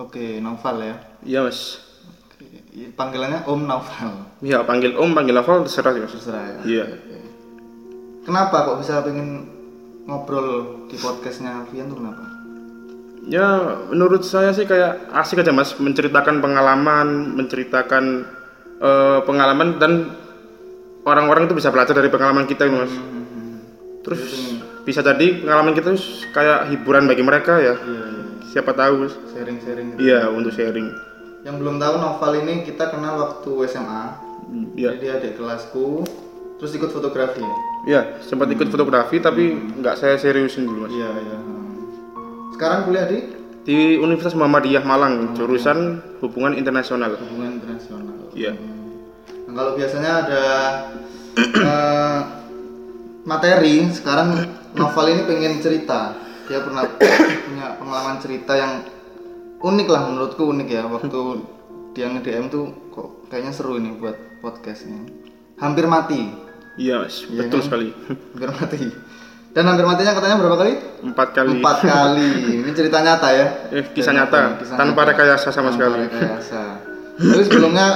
Oke, Noval ya. Iya mas. Oke. Panggilannya Om Noval. Iya panggil Om, panggil Novel terserah mas. Terserah ya. Iya. Kenapa kok bisa pengen ngobrol di podcastnya Alfian tuh kenapa? Ya menurut saya sih kayak asik aja mas menceritakan pengalaman, menceritakan eh, pengalaman dan orang-orang itu bisa belajar dari pengalaman kita mas. Terus bisa jadi pengalaman kita kayak hiburan bagi mereka ya. Iya, iya. Siapa tahu. Mas. Sharing-sharing. gitu. Iya untuk sharing. Yang belum tahu Noval ini kita kenal waktu SMA. Iya. Jadi dia adik kelasku. Terus ikut fotografi. Iya sempat ikut fotografi tapi nggak saya seriusin dulu mas. Iya, iya. Sekarang kuliah di Di Universitas Muhammadiyah Malang jurusan hubungan internasional. hubungan internasional. Iya. Nah, kalau biasanya ada eh, materi, sekarang novel ini pengen cerita. Dia pernah punya pengalaman cerita yang unik lah menurutku unik ya. Waktu dia nge-DM tuh kok kayaknya seru ini buat podcastnya. Hampir mati, Iya mas, Iya betul kan? sekali. hampir mati. Dan hampir matinya katanya berapa kali? Empat kali. Empat kali. Ini cerita nyata ya. Eh, kisah nyata, Kisah tanpa nyata. rekayasa sama Tanpa sekali. rekayasa. Tapi sebelumnya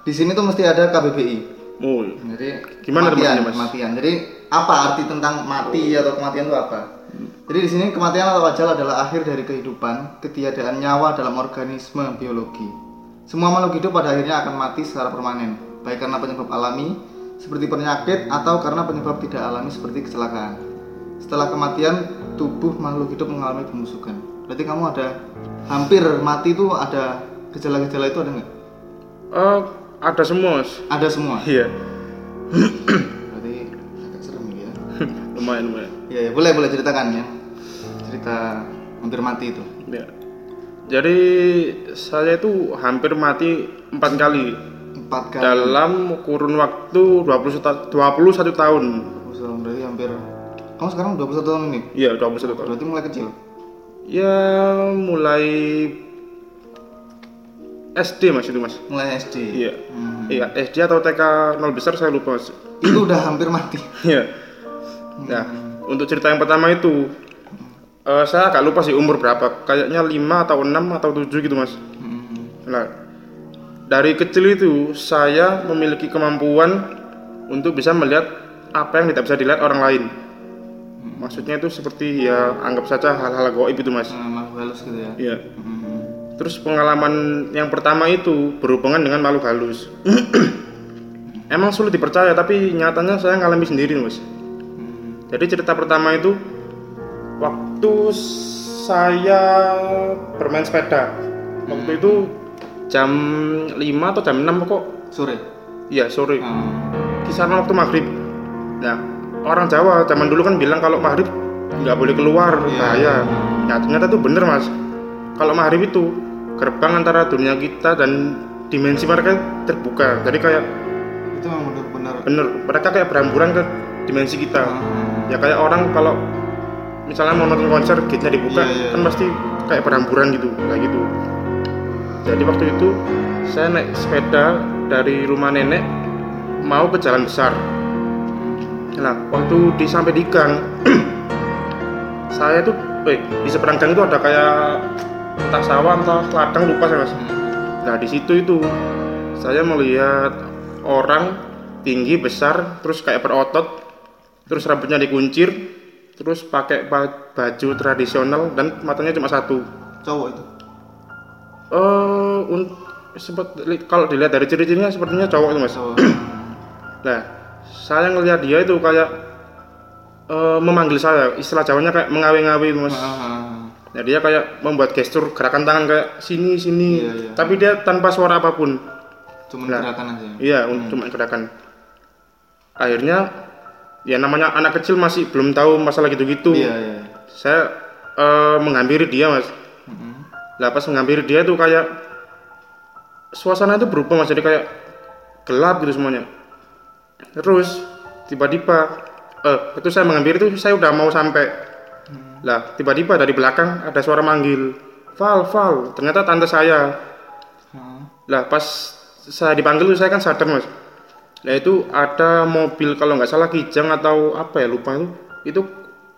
di sini tuh mesti ada KBBI. Oh, Jadi Gimana kematian, Mas? kematian. Jadi apa arti tentang mati atau kematian itu apa? Jadi di sini kematian atau ajal adalah akhir dari kehidupan, ketiadaan nyawa dalam organisme biologi. Semua makhluk hidup pada akhirnya akan mati secara permanen, baik karena penyebab alami seperti penyakit atau karena penyebab tidak alami seperti kecelakaan. Setelah kematian, tubuh makhluk hidup mengalami pembusukan. Berarti kamu ada hampir mati itu ada gejala-gejala itu ada nggak? eh, ada semua. Ada semua. Iya, Berarti agak serem ya. lumayan lumayan. Ya, ya boleh boleh ceritakan ya. Cerita hampir mati itu. Ya. Jadi saya itu hampir mati empat kali Empat kali. dalam kurun waktu 21, 21 tahun. Oh, berarti hampir. Kamu sekarang 21 tahun ini. Iya, 21 tahun. Berarti mulai kecil. Ya mulai SD mas itu mas. Mulai SD. Iya. Hmm. Iya SD atau TK nol besar saya lupa mas. Itu udah hampir mati. Iya. Nah, untuk cerita yang pertama itu eh, saya agak lupa sih umur berapa. Kayaknya 5 atau 6 atau 7 gitu, Mas. Hmm. Nah, dari kecil itu saya memiliki kemampuan untuk bisa melihat apa yang tidak bisa dilihat orang lain. Maksudnya itu seperti ya anggap saja hal-hal gaib itu, Mas. Nah, makhluk halus gitu ya. Iya. Hmm. Terus pengalaman yang pertama itu berhubungan dengan makhluk halus. Emang sulit dipercaya, tapi nyatanya saya ngalami sendiri, Mas. Hmm. Jadi cerita pertama itu waktu saya bermain sepeda. Waktu itu jam 5 atau jam 6 kok. Sore. Iya, sore. Hmm. Kisaran waktu maghrib. Nah, orang Jawa zaman dulu kan bilang kalau maghrib nggak boleh keluar, bahaya. Nah, ternyata itu bener, Mas. Kalau maghrib itu gerbang antara dunia kita dan dimensi mereka terbuka. Jadi kayak Itu memang benar-benar. bener, mereka kayak berhamburan ke dimensi kita. Hmm. Ya kayak orang kalau misalnya mau nonton konser gate-nya dibuka Iya, iya, kan pasti kayak berhamburan gitu kayak gitu. Jadi waktu itu saya naik sepeda dari rumah nenek mau ke jalan besar. Nah waktu di sampai di gang saya tuh eh, di seberang gang itu ada kayak entah sawah entah ladang lupa saya mas. Nah di situ itu saya melihat orang tinggi besar terus kayak berotot terus rambutnya dikuncir terus pakai ba- baju tradisional dan matanya cuma satu Cowok itu. eh un- sepet- li- kalau dilihat dari ciri-cirinya sepertinya cowok itu mas Cowok. nah saya ngelihat dia itu kayak eh, memanggil saya istilah jawanya kayak mengawe-ngawe itu mas Ah. nah dia kayak membuat gestur gerakan tangan kayak sini sini Iya, iya. tapi dia tanpa suara apa pun Cuman Nah. gerakan aja. Iya, un- cuma gerakan. Akhirnya ya namanya anak kecil masih belum tahu masalah gitu-gitu. Iya, iya. Saya eh, menghampiri dia, Mas. Hmm. Lah pas menghampiri dia tuh kayak suasana itu berubah Mas, jadi kayak gelap gitu semuanya. Terus tiba-tiba eh itu saya menghampiri itu saya udah mau sampai. Lah tiba-tiba dari belakang ada suara manggil, "Val, Val." Ternyata tante saya. Ah. Lah pas saya dipanggil tuh saya kan sadar mas. Nah itu ada mobil kalau nggak salah kijang atau apa ya lupa itu. Itu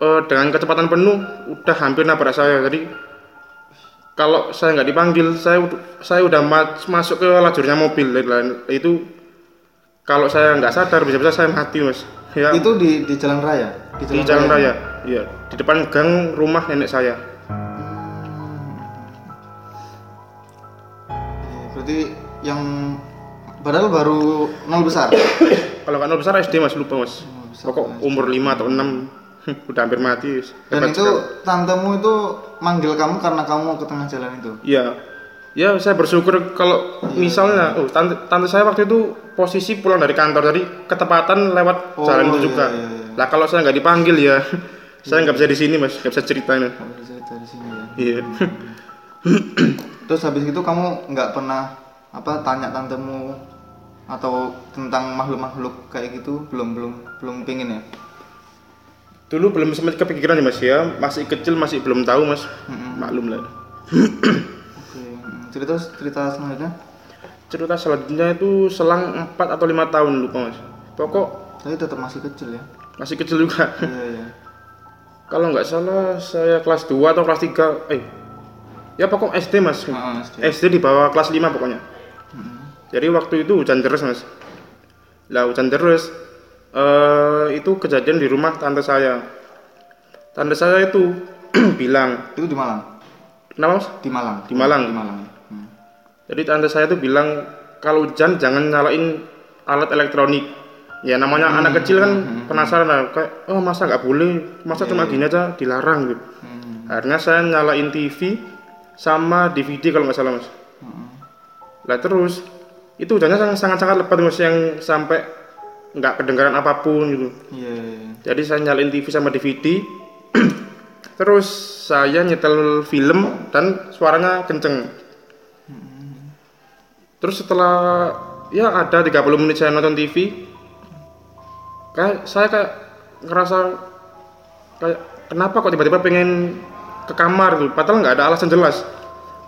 eh, dengan kecepatan penuh udah hampir nabrak saya. Jadi kalau saya nggak dipanggil saya saya udah ma- masuk ke lajurnya mobil. Dan itu kalau saya nggak sadar bisa-bisa saya mati mas. Ya. Itu di di jalan raya. di jalan raya. Iya di depan gang rumah nenek saya. Eh, Berarti yang padahal baru nol besar. kalau nggak nol besar SD mas lupa mas pokok umur 5 atau 6 udah hampir mati. Dan Hebat itu sekali. tantemu itu manggil kamu karena kamu mau ke tengah jalan itu. Iya. Ya, saya bersyukur kalau misalnya oh tante, tante saya waktu itu posisi pulang dari kantor jadi ketepatan lewat Oh, jalan itu iya, juga. iya, iya. Lah kalau saya nggak dipanggil ya saya nggak bisa di sini Mas, nggak bisa ceritain. Bisa dari sini ya. Iya. Terus habis itu kamu nggak pernah apa tanya tantemu atau tentang makhluk-makhluk kayak gitu belum belum belum pingin ya? Dulu belum sempat kepikiran ya Mas ya, masih kecil masih belum tahu Mas. Maklum lah. Oke. hmm, Cerita cerita selanjutnya. Cerita selanjutnya itu selang 4 atau lima tahun lupa Mas. Pokok Saya tetap masih kecil ya. masih kecil juga. Iya iya. Kalau nggak salah saya kelas 2 atau kelas 3 eh ya pokok SD Mas. Heeh, SD. SD di bawah kelas 5 pokoknya. Jadi waktu itu hujan deras mas. Lah hujan deras eh itu kejadian di rumah tante saya. Tante saya itu bilang, Itu di Malang. kenapa mas? Di Malang. Di Malang. Di Malang. Hmm. Jadi tante saya itu bilang kalau hujan jangan nyalain alat elektronik. Ya namanya anak kecil kan penasaran lah, kayak oh masa nggak boleh, masa cuma gini aja dilarang gitu. Hmm. Akhirnya saya nyalain TV sama DVD kalau nggak salah mas. Hmm. Lah terus itu hujannya sangat sangat, sangat lebat mas yang sampai nggak kedengaran apa pun gitu. Iya. iya, iya. Jadi saya nyalain TV sama DVD. terus saya nyetel film dan suaranya kenceng. Terus setelah ya ada 30 menit saya nonton TV, kayak saya kayak ngerasa kayak kenapa kok tiba-tiba pengen ke kamar gitu, padahal nggak ada alasan jelas.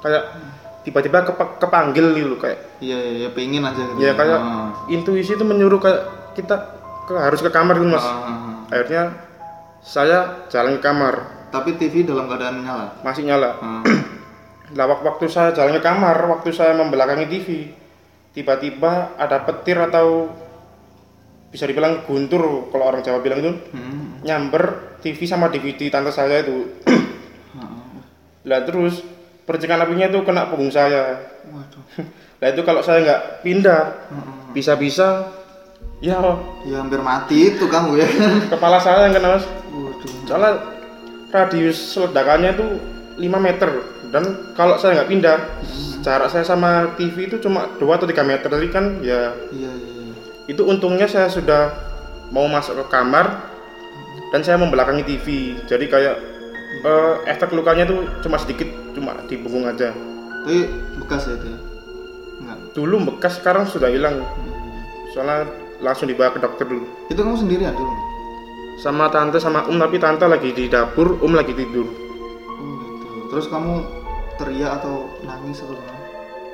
Kayak tiba-tiba kepa- kepanggil gitu kayak Iya iya iya, pengen aja gitu. ya kayak Ah. intuisi itu menyuruh kayak kita ke, harus ke kamar gitu mas Ah, ah, ah. akhirnya saya jalan ke kamar Tapi TV dalam keadaan nyala. masih nyala Ah. waktu saya jalan ke kamar waktu saya membelakangi TV tiba-tiba ada petir atau bisa dibilang guntur kalau orang Jawa bilang itu Hmm. nyamber TV sama DVD tante saya itu Ah. lah terus percikan apinya itu kena punggung saya Waduh. lah itu kalau saya nggak pindah Ah, bisa-bisa ya Ya hampir mati itu kamu ya. kepala saya yang kena mas Waduh. soalnya radius ledakannya itu 5 meter dan kalau saya nggak pindah jarak saya sama TV itu cuma 2 atau 3 meter jadi kan ya Iya iya. iya. itu untungnya saya sudah mau masuk ke kamar dan saya membelakangi TV jadi kayak eh, efek lukanya tuh cuma sedikit cuma di punggung aja Tapi bekas ya itu ya? Enggak. dulu bekas sekarang sudah hilang soalnya langsung dibawa ke dokter dulu Itu kamu sendirian dulu? sama tante sama om tapi tante lagi di dapur om lagi tidur Oh gitu. Terus kamu teriak atau nangis atau gimana?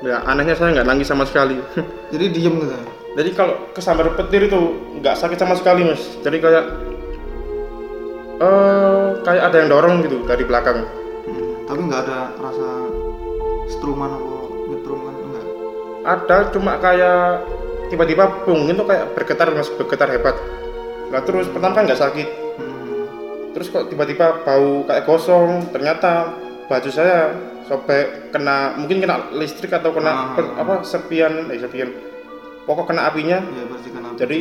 ya anehnya saya nggak nangis sama sekali Jadi diem gitu ya? jadi kalau kesambar petir itu nggak sakit sama sekali mas jadi kayak eh kayak ada yang dorong gitu dari belakang Hmm. Tapi nggak ada rasa struman atau nyetrum kan? Enggak? ada cuma kayak tiba-tiba punggung itu kayak bergetar mas bergetar hebat lah terus pertama kan nggak sakit Hmm. terus kok tiba-tiba bau kayak gosong ternyata baju saya sobek kena mungkin kena listrik atau kena Ah. per- apa sepian eh sepian pokok kena apinya Iya percikan api. jadi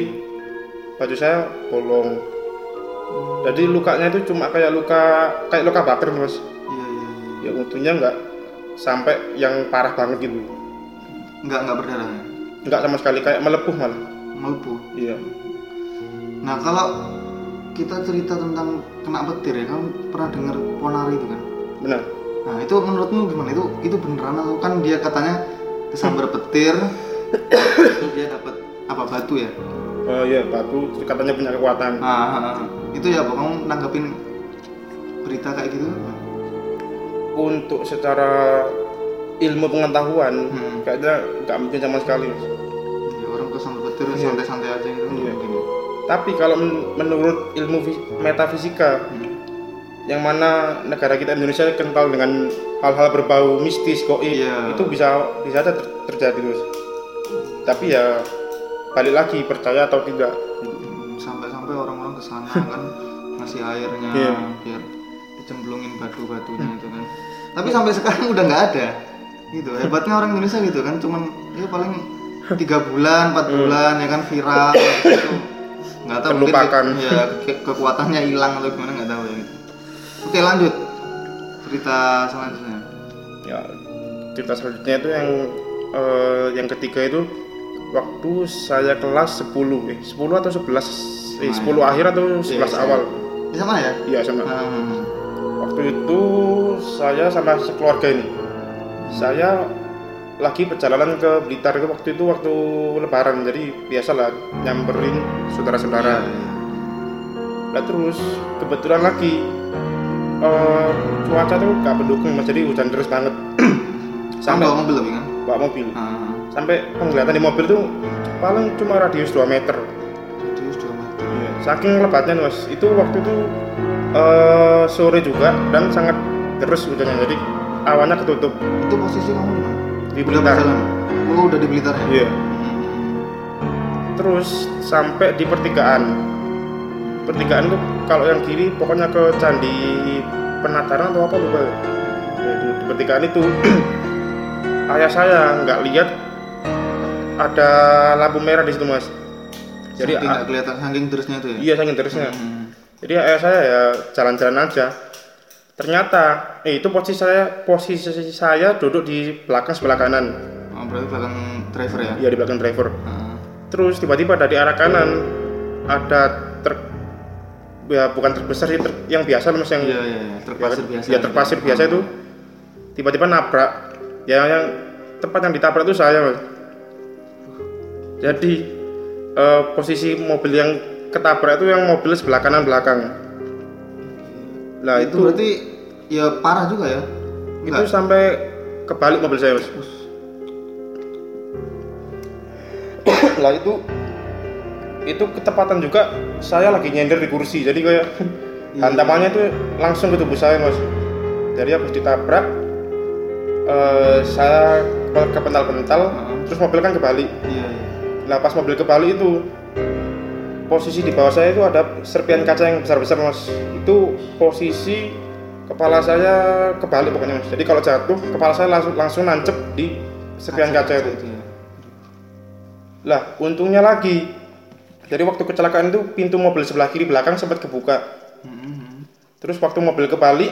baju saya bolong jadi lukanya itu cuma kayak luka kayak luka bakar mas. Ya untungnya nggak sampai yang parah banget gitu Nggak nggak berdarah ya? nggak sama sekali kayak melepuh malah Melepuh. iya Nah kalau kita cerita tentang kena petir ya, kamu pernah dengar ponari itu kan? benar Nah itu menurutmu gimana? Itu itu beneran atau kan dia katanya kesambar petir, terus dia dapat apa batu ya? oh iya batu katanya punya kekuatan Nah, itu ya, kamu nanggapin berita kayak gitu? Untuk secara ilmu pengetahuan Hmm. kayaknya nggak mungkin sama sekali mas Ya, orang kesambar petir Iya. santai-santai aja gitu. Mungkin ya. tapi kalau men- menurut ilmu fi- metafisika Hmm. yang mana negara kita Indonesia kental dengan hal-hal berbau mistis goib Iya. itu bisa bisa ter- terjadi terus tapi ya balik lagi percaya atau tidak Hmm, sampai-sampai orang-orang ke sana kan ngasih airnya Iya. biar dicemplungin batu-batunya itu kan tapi sampai sekarang udah nggak ada gitu hebatnya orang Indonesia gitu kan cuman ya paling tiga bulan empat bulan ya kan viral gitu. nggak tahu mungkin Terlupakan. ke- ya ke- kekuatannya hilang atau gimana nggak tahu ya gitu. oke lanjut cerita selanjutnya ya cerita selanjutnya itu yang eh, yang ketiga itu waktu saya kelas 10 eh 10 atau 11 eh 10 akhir atau 11 Iya, iya. awal di sana ya iya sama Hmm. Waktu itu saya sama sekeluarga ini. Saya lagi perjalanan ke Blitar itu waktu itu waktu lebaran. Jadi biasalah nyamperin saudara-saudara. Nah terus kebetulan lagi eh, cuaca tuh gak mendukung mas. Jadi hujan deras banget. Sampai bawa mobil tapi kan? Bawa mobil. Ah, sampai penglihatan di mobil tuh paling cuma radius 2 meter saking lebatnya mas. Itu waktu itu eh, sore juga dan sangat deras hujannya jadi awannya ketutup. Itu posisi kamu di mana? Di Blitar. Oh udah di Blitar ya? Iya. Hmm. terus sampai di pertigaan. Pertigaan tuh kalau yang kiri pokoknya ke candi penataran atau apa lupa. Ya. Ya, di, di pertigaan itu ayah saya nggak lihat ada lampu merah di situ mas jadi Saking nggak kelihatan saking terusnya itu ya? iya saking terusnya. Hmm. jadi ayah saya ya jalan-jalan aja. Ternyata eh, itu posisi saya posisi saya duduk di belakang sebelah kanan. Oh, berarti belakang driver ya? Iya di belakang driver. Ah. Terus tiba-tiba dari arah kanan ada truk ya bukan truk besar sih truk yang biasa mas yang iya iya iya terpasir biasa ya truk pasir biasa itu. Tiba-tiba nabrak. Ya yang tempat yang ditabrak itu saya mas. Jadi eh, posisi mobil yang ketabrak itu yang mobil sebelah kanan belakang. Nah itu, itu berarti ya parah juga ya? Itu sampai kebalik mobil saya mas. Lah itu itu ketepatan juga saya lagi nyender di kursi. Jadi kayak hantamannya itu langsung ke tubuh saya mas. Jadi habis ditabrak eh, saya ke- kepental-pental Heeh. terus mobil kan kebalik. Iya iya nah pas mobil kebalik itu posisi di bawah saya itu ada serpian kaca yang besar-besar mas. Itu posisi kepala saya kebalik pokoknya mas. Jadi kalau jatuh kepala saya langsung langsung nancep di serpian kaca, itu. ya. lah untungnya lagi. Jadi waktu kecelakaan itu pintu mobil sebelah kiri belakang sempat kebuka. Hmm. terus waktu mobil kebalik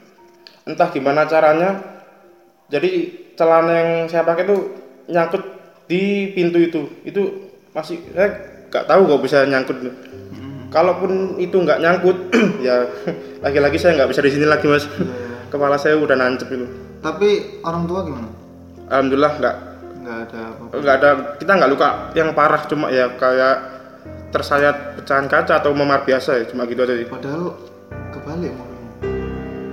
entah gimana caranya jadi celana yang saya pakai itu nyangkut di pintu itu. Itu masih saya nggak tahu kok bisa nyangkut. Hmm. kalaupun itu nggak nyangkut ya lagi-lagi saya nggak bisa di sini lagi mas. Kepala saya udah nancep itu. Tapi orang tua gimana? Alhamdulillah nggak. Nggak ada apa nggak ada. Kita nggak luka. Yang parah cuma ya kayak tersayat pecahan kaca atau memar biasa ya. Cuma gitu aja sih. Padahal kebalik mobilnya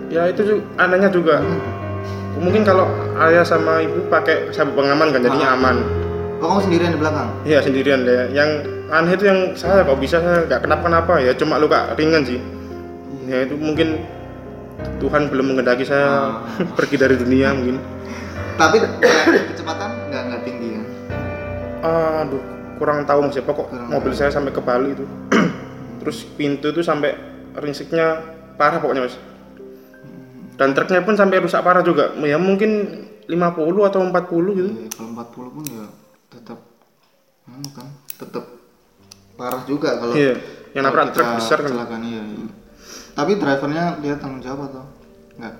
ya itu juga anehnya juga. Mungkin kalau ayah sama ibu pakai sabuk pengaman kan jadinya aman oh kamu sendirian di belakang? Iya sendirian deh. Yang aneh itu yang saya kok bisa saya nggak kenapa kenapa ya cuma luka ringan sih. Ya itu mungkin Tuhan belum mengendaki saya pergi dari dunia mungkin. Tapi kecepatan nggak nggak tinggi kan aduh kurang tahu mas ya pokok Kurang mobil saya sampai kebalik itu. Terus pintu itu sampai ringsiknya parah pokoknya mas. Dan truknya pun sampai rusak parah juga. Ya mungkin 50 atau 40 gitu. Iya, kalau 40 pun ya anu kan tetap parah juga kalau Iya, yang nabrak truk besar kan. kecelakaan, iya, iya. tapi drivernya dia tanggung jawab atau enggak?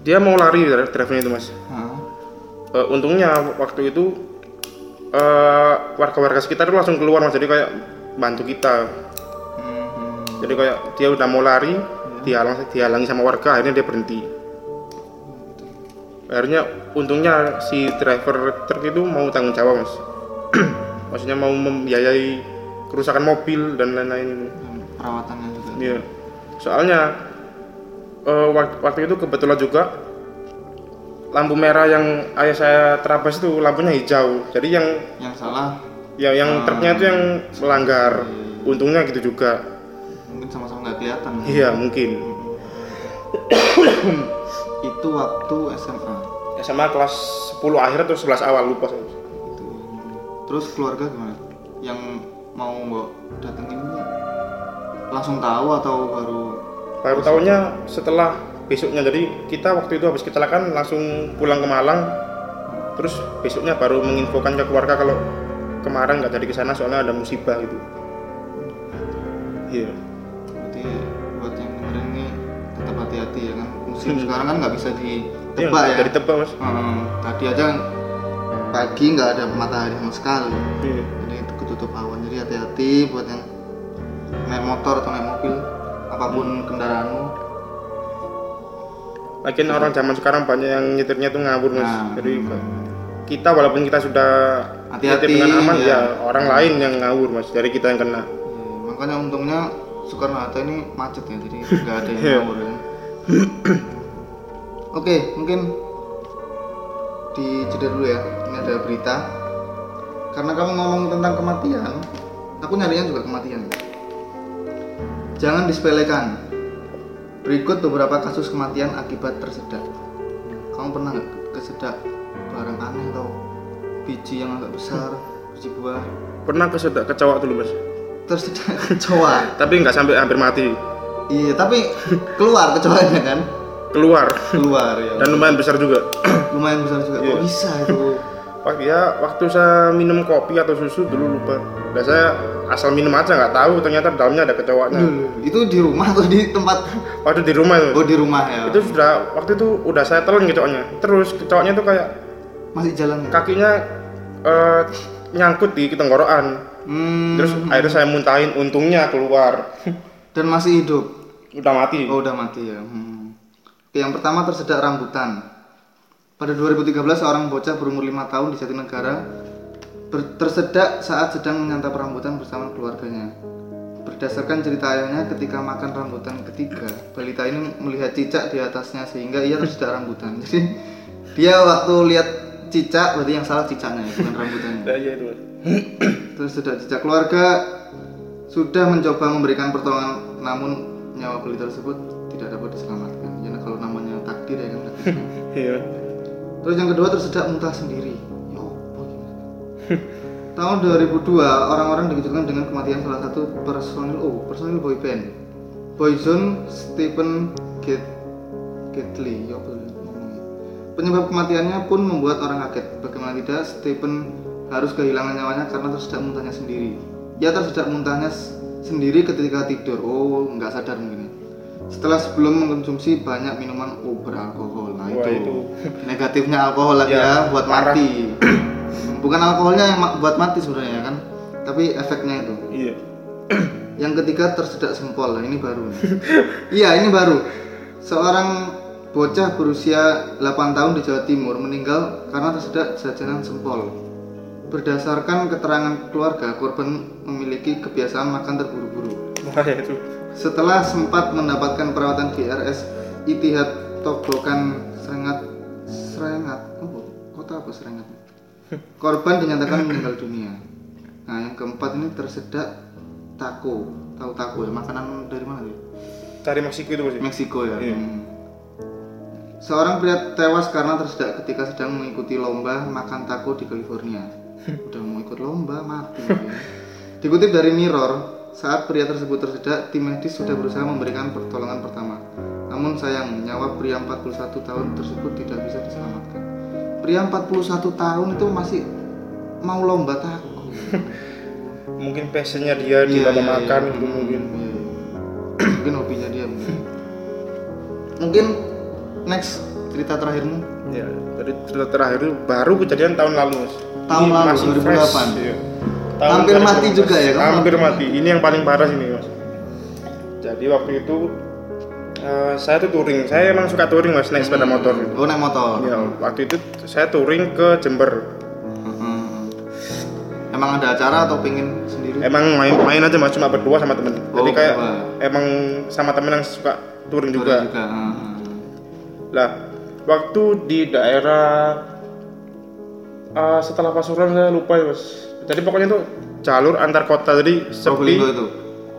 Dia mau lari dri- drivernya itu mas. Hah? Eh, untungnya waktu itu eh, warga-warga sekitar itu langsung keluar mas. Jadi kayak bantu kita. Hmm, jadi kayak dia udah mau lari dihalang dihalangi sama warga akhirnya dia berhenti. Akhirnya untungnya si driver truk itu mau tanggung jawab mas maksudnya mau membiayai kerusakan mobil dan lain-lain perawatannya juga Iya. Soalnya eh, wak- waktu itu kebetulan juga lampu merah yang ayah saya terabas itu lampunya hijau. Jadi yang yang salah ya yang truknya itu yang melanggar. Iya, Untungnya gitu juga. mungkin sama-sama nggak kelihatan Iya mungkin. itu waktu SMA SMA kelas 10 akhir atau 11 awal lupa saya. Terus keluarga gimana? Yang mau mbok datengin ini? Langsung tahu atau baru Baru tahunya setelah besoknya. Jadi kita waktu itu habis kecelakaan langsung pulang ke Malang. Terus besoknya baru menginfokan ke keluarga kalau kemarin nggak jadi ke sana soalnya ada musibah gitu. Iya. Berarti buat yang dengerin ini tetap hati-hati ya kan? Musim Hmm. sekarang kan nggak bisa Iya, ditebak ya? dari tebak mas. Hmm, tadi aja pagi nggak ada matahari sama sekali iya. jadi itu ketutup awan jadi hati-hati buat yang naik motor atau naik mobil apa pun kendaraanmu Lagian orang zaman sekarang banyak yang nyetirnya tuh ngawur mas Nah. jadi kita walaupun kita sudah Hati-hati, dengan aman ya. ya orang lain yang ngawur mas dari kita yang kena Iya, makanya untungnya Soekarno Hatta ini macet ya jadi nggak ada yang Iya. ngawur ya oke mungkin di jeda dulu ya. Ini ada berita. Karena kamu ngomong tentang kematian aku nyarinya juga kematian. Jangan disepelekan. Berikut beberapa kasus kematian akibat tersedak. Kamu pernah nggak kesedak barang aneh atau biji yang agak besar biji buah. Pernah kesedak kecoa dulu mas? Tersedak kecoa tapi nggak sampai hampir mati. Iya tapi keluar kecoanya kan keluar keluar ya dan lumayan besar juga lumayan besar juga Iya. kok bisa itu Pak ya waktu saya minum kopi atau susu dulu lupa. Dan saya asal minum aja nggak tahu ternyata dalamnya ada kecoanya. Dulu, itu di rumah atau di tempat Waktu di rumah itu. oh di rumah ya Itu sudah waktu itu udah saya telan kecoanya. Terus kecoanya tuh kayak masih jalan ya? kakinya eh, nyangkut di tenggorokan. hmm, Terus akhirnya saya muntahin untungnya keluar. dan masih hidup udah mati. oh udah mati ya hmm. Oke, yang pertama tersedak rambutan. Pada 2013 seorang bocah berumur 5 tahun di Jatinegara tersedak saat sedang menyantap rambutan bersama keluarganya. Berdasarkan cerita ayahnya ketika makan rambutan ketiga balita ini melihat cicak di atasnya sehingga ia tersedak rambutan. Jadi dia waktu lihat cicak berarti yang salah cicaknya ya, bukan rambutannya. Ya, iya sudah cicak. Keluarga sudah mencoba memberikan pertolongan namun nyawa bayi tersebut tidak dapat diselamatkan kalau namanya takdir ya kan takdir. Iya. terus yang kedua tersedak muntah sendiri. Ya tahun 2002 orang-orang dikejutkan dengan kematian salah satu personil oh personil boy band. Boyzone Stephen Get Getley ya penyebab kematiannya pun membuat orang kaget. Bagaimana tidak Stephen harus kehilangan nyawanya karena tersedak muntahnya sendiri. Ia tersedak muntahnya sendiri ketika tidur. Oh nggak sadar mungkin. ya. Setelah sebelum mengkonsumsi banyak minuman oh beralkohol nah Wah, itu, itu. negatifnya alkohol lagi Ya, ya buat parah. mati. Bukan alkoholnya yang buat mati sebenarnya kan? Tapi efeknya itu. Iya. yang ketiga tersedak sempol. Nah, ini baru iya ini baru. Seorang bocah berusia 8 tahun di Jawa Timur meninggal karena tersedak jajanan sempol. Berdasarkan keterangan keluarga korban memiliki kebiasaan makan terburu-buru. Itu. Setelah sempat mendapatkan perawatan di RS Itihad Tobokan Serengat Serengat oh, kota apa Serengat korban dinyatakan meninggal dunia nah yang keempat ini tersedak taco tahu taco ya makanan dari mana ya Cari Meksiko itu Mas. Meksiko ya Iya. Hmm. seorang pria tewas karena tersedak ketika sedang mengikuti lomba makan taco di California udah mau ikut lomba mati ya. dikutip dari Mirror saat pria tersebut tersedak tim medis sudah berusaha memberikan pertolongan pertama namun sayang nyawa pria 41 tahun tersebut tidak bisa diselamatkan pria 41 tahun itu masih mau lomba taco Mungkin passionnya dia di Iya, lomba iya, makan iya. gitu mungkin. Iya, iya. mungkin hobinya dia mungkin mungkin next cerita terakhirmu Ya, dari cerita terakhir itu baru kejadian tahun lalu. Tahun Ini lalu, masih 2008. fresh, iya. Tahun Hampir mati 2018. juga ya, kan? Hampir mati. Ini yang paling parah sini mas. Jadi waktu itu eh, saya tuh touring. Saya emang suka touring mas naik sepeda motor. oh naik motor Ya, waktu itu saya touring ke Jember. Hmm. emang ada acara atau pengen sendiri Emang main-main aja mas, cuma berdua sama temen. Jadi Oh, kayak berdua. emang sama temen yang suka touring Touring juga. juga hmm. Lah, waktu di daerah eh, setelah Pasuruan saya lupa ya mas. Jadi pokoknya itu jalur antar kota jadi sepi. Probolinggo itu.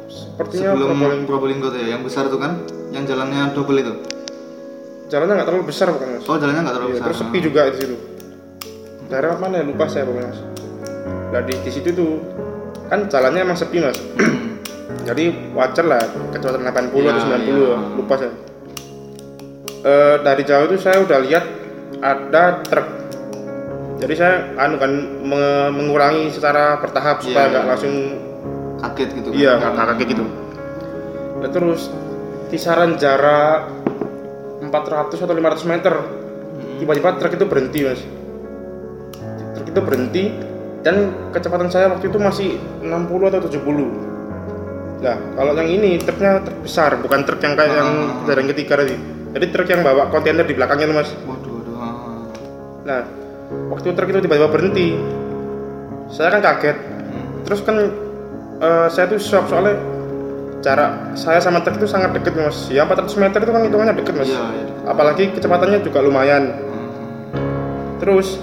Sepertinya sebelum Probolinggo. Probolinggo tuh ya yang besar tuh kan yang jalannya double itu. Jalannya nggak terlalu besar pokoknya mas? Oh, jalannya nggak terlalu Iya, besar. terus sepi juga di situ. Daerah mana ya? Lupa saya pokoknya mas. Nah di, di situ tuh kan jalannya emang sepi mas. Jadi wajar lah kecepatan 80 atau Iya, 90 iya. lupa saya. Eh, dari jauh itu saya udah lihat ada truk jadi saya anu kan me- mengurangi secara bertahap supaya Iya, nggak langsung Kaget gitu. kan? iya nggak kaget gitu nah, terus kisaran jarak 400 atau 500 meter tiba-tiba truk itu berhenti mas truk itu berhenti dan kecepatan saya waktu itu masih 60 atau 70 nah kalau yang ini truknya truk besar bukan truk yang kayak yang Ah. kejadian ketiga tadi jadi truk yang bawa kontainer di belakangnya tuh mas Waduh, waduh. ah. nah waktu truk itu tiba-tiba berhenti. Saya kan kaget. Terus kan eh, saya tuh shock soalnya jarak saya sama truk itu sangat deket mas. Ya 400 meter itu kan hitungannya deket mas. Iya, iya. apalagi kecepatannya juga lumayan. Terus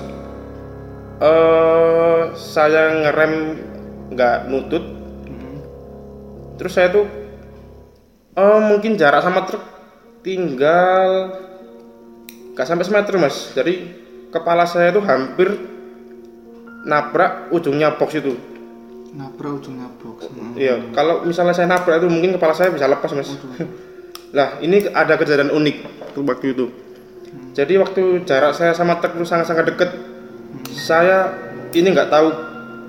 eh saya ngerem nggak nutut. Terus saya tuh eh mungkin jarak sama truk tinggal nggak sampai semeter mas. Jadi kepala saya tuh hampir nabrak ujungnya box itu Nabrak ujungnya box. Hmm. iya kalau misalnya saya nabrak itu mungkin kepala saya bisa lepas mas lah ini ada kejadian unik waktu itu jadi waktu jarak saya sama truk itu sangat-sangat deket saya ini nggak tahu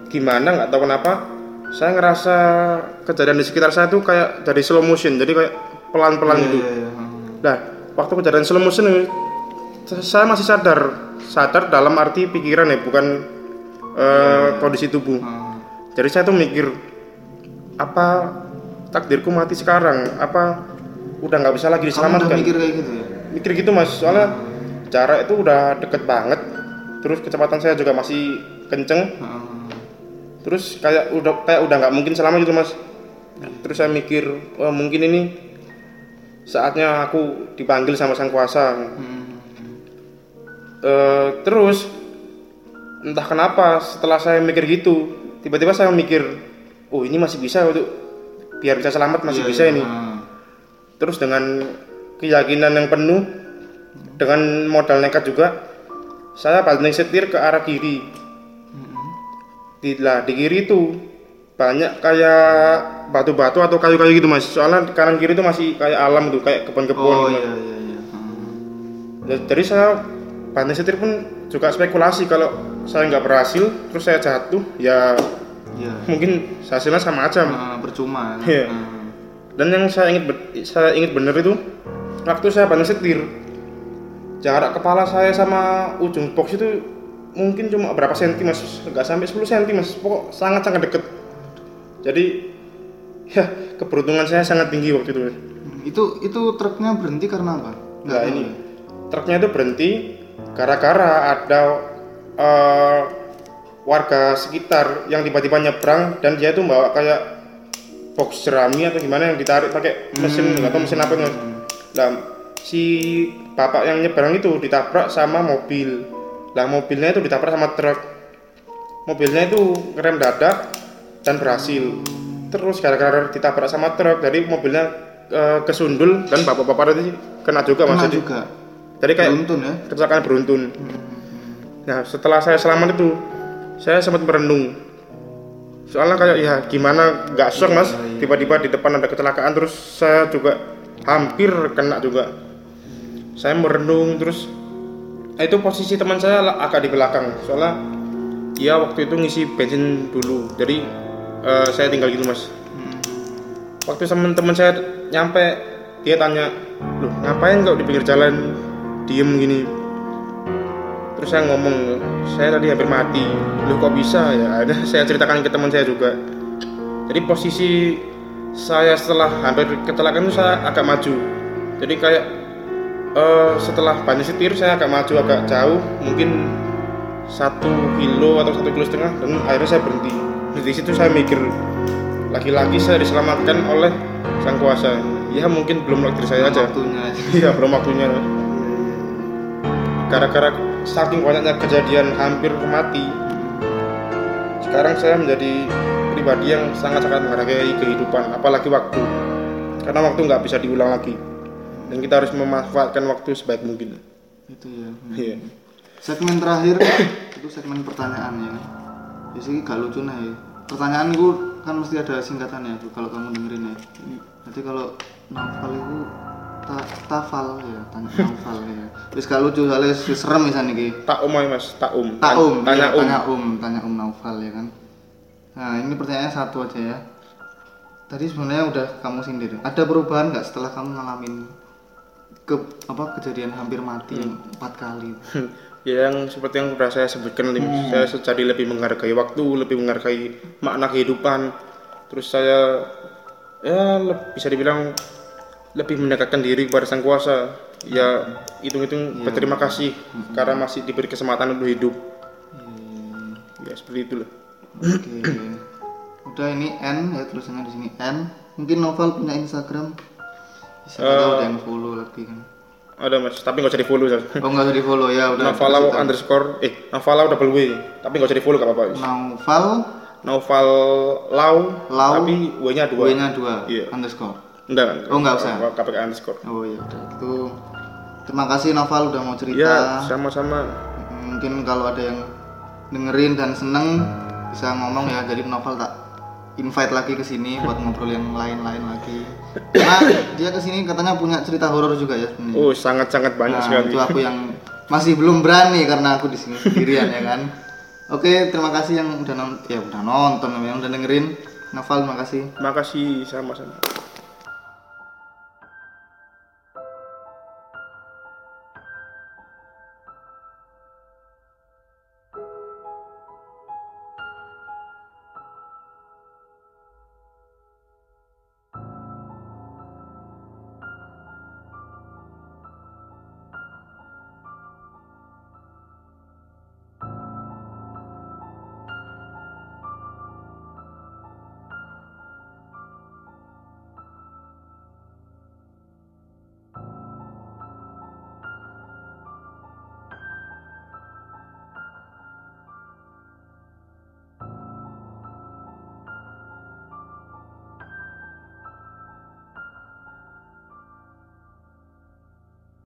gimana nggak tahu kenapa saya ngerasa kejadian di sekitar saya tuh kayak dari slow motion jadi kayak pelan-pelan Iya, gitu iya, iya. ah. Nah, waktu kejadian slow motion saya masih sadar, sadar dalam arti pikiran ya, bukan eh, kondisi tubuh. Ah. Jadi saya tuh mikir, apa takdirku mati sekarang? Apa udah nggak bisa lagi Kamu udah diselamatkan? mikir kayak gitu ya? Mikir gitu mas, soalnya jarak itu udah deket banget. Terus kecepatan saya juga masih kenceng. Ah. Terus kayak udah kayak udah nggak mungkin selamat gitu mas. Terus saya mikir, wah mungkin ini saatnya aku dipanggil sama sang kuasa. Hmm. Eh, terus entah kenapa setelah saya mikir gitu, tiba-tiba saya mikir, oh ini masih bisa untuk biar bisa selamat masih Iya, bisa iya, ini. ah. Terus dengan keyakinan yang penuh, dengan modal nekat juga, saya banting setir ke arah kiri. Di, lah, di kiri itu banyak kayak batu-batu atau kayu-kayu gitu mas. Soalnya kanan kiri itu masih kayak alam tuh, kayak kebun-kebun. Oh gitu, iya iya iya. Ya, Jadi saya banting setir pun juga spekulasi kalau saya nggak berhasil, terus saya jatuh, ya Iya. mungkin hasilnya sama aja. Ah, percuma. Iya. Ah. Dan yang saya ingat saya ingat bener itu waktu saya banting setir jarak kepala saya sama ujung box itu mungkin cuma berapa senti mas nggak sampai 10 senti mas pokok sangat sangat deket jadi ya keberuntungan saya sangat tinggi waktu itu. Hmm, Itu itu truknya berhenti karena apa? Nggak nah ini ya? truknya itu berhenti gara-gara ada eh, warga sekitar yang tiba-tiba nyebrang dan dia itu bawa kayak box jerami atau gimana yang ditarik pakai mesin nggak tahu mesin apa mas. Nah, si bapak yang nyebrang itu ditabrak sama mobil. Lah mobilnya itu ditabrak sama truk. Mobilnya itu ngerem dadak dan berhasil. Terus gara-gara ditabrak sama truk, jadi mobilnya eh, kesundul dan bapak-bapak itu kena juga. Kena Jadi, juga. Jadi kayak Beruntun ya. kecelakaan beruntun. Nah, setelah saya selamat itu, saya sempat merenung. Soalnya kayak ya gimana nggak shock mas, tiba-tiba di depan ada kecelakaan terus saya juga hampir kena juga. Saya merenung terus eh, itu posisi teman saya agak di belakang. Soalnya dia waktu itu ngisi bensin dulu, jadi eh, saya tinggal gitu mas. Waktu teman-teman saya nyampe, dia tanya, loh ngapain kau di pinggir jalan diem gini? Terus saya ngomong, saya tadi hampir mati. Loh kok bisa ya? Ada saya ceritakan ke teman saya juga. Jadi posisi saya setelah hampir kecelakaan itu saya agak maju. Jadi kayak eh, setelah banyak setir saya agak maju agak jauh, mungkin satu kilo atau satu kilo setengah dan akhirnya saya berhenti. Di situ saya mikir, lagi-lagi saya diselamatkan oleh sang kuasa. Ya mungkin belum waktu saya aja. Waktunya. Iya belum waktunya. Gara-gara saking banyaknya kejadian hampir mati, sekarang saya menjadi pribadi yang sangat-sangat menghargai kehidupan, apalagi waktu. Karena waktu nggak bisa diulang lagi. dan kita harus memanfaatkan waktu sebaik mungkin itu ya iya segmen terakhir itu segmen pertanyaan ya jadi gak lucu nih ya. pertanyaan itu kan mesti ada singkatannya kalau kamu dengerin ya nanti kalau novel itu ta tafal ya tanya novel ya. Terus gak lucu soalnya serem misalnya nih tak um aja mas tak um. Tak um tanya iya, um. tanya um tanya um novel ya kan. Nah ini pertanyaannya satu aja ya. Tadi sebenarnya udah kamu sindir. Ada perubahan nggak setelah kamu ngalamin ke apa kejadian hampir mati yang empat kali? Ya yang seperti yang sudah saya sebutkan. Hmm. saya jadi lebih menghargai waktu lebih menghargai makna kehidupan. Terus saya ya bisa dibilang lebih mendekatkan diri kepada sang kuasa ya hitung-hitung berterima kasih karena masih diberi kesempatan untuk hidup ya seperti itulah Oke. Udah ini N ya tulisannya di sini N. Mungkin novel punya Instagram. Bisa tahu ada yang follow lagi kan. ada mas tapi nggak usah di follow Oh nggak usah di follow ya udah. Tahu. underscore eh Navala double W tapi nggak usah di follow gak apa-apa Novel Naval Lau, Lau, tapi W nya dua W-nya dua Iya. underscore. Enggak Oh, nggak usah. KPK underscore Oh iya udah itu. Terima kasih Novel udah mau cerita. ya sama-sama Mungkin kalau ada yang dengerin dan seneng bisa ngomong ya jadi Novel tak invite lagi ke sini buat ngobrol yang lain-lain lagi. Karena dia ke sini katanya punya cerita horor juga ya sebenarnya. oh sangat-sangat banyak Nah, sekali itu aku yang masih belum berani karena aku di sini sendirian ya kan. Oke, terima kasih yang udah nonton, ya udah nonton, yang udah dengerin. Novel, terima kasih. makasih sama-sama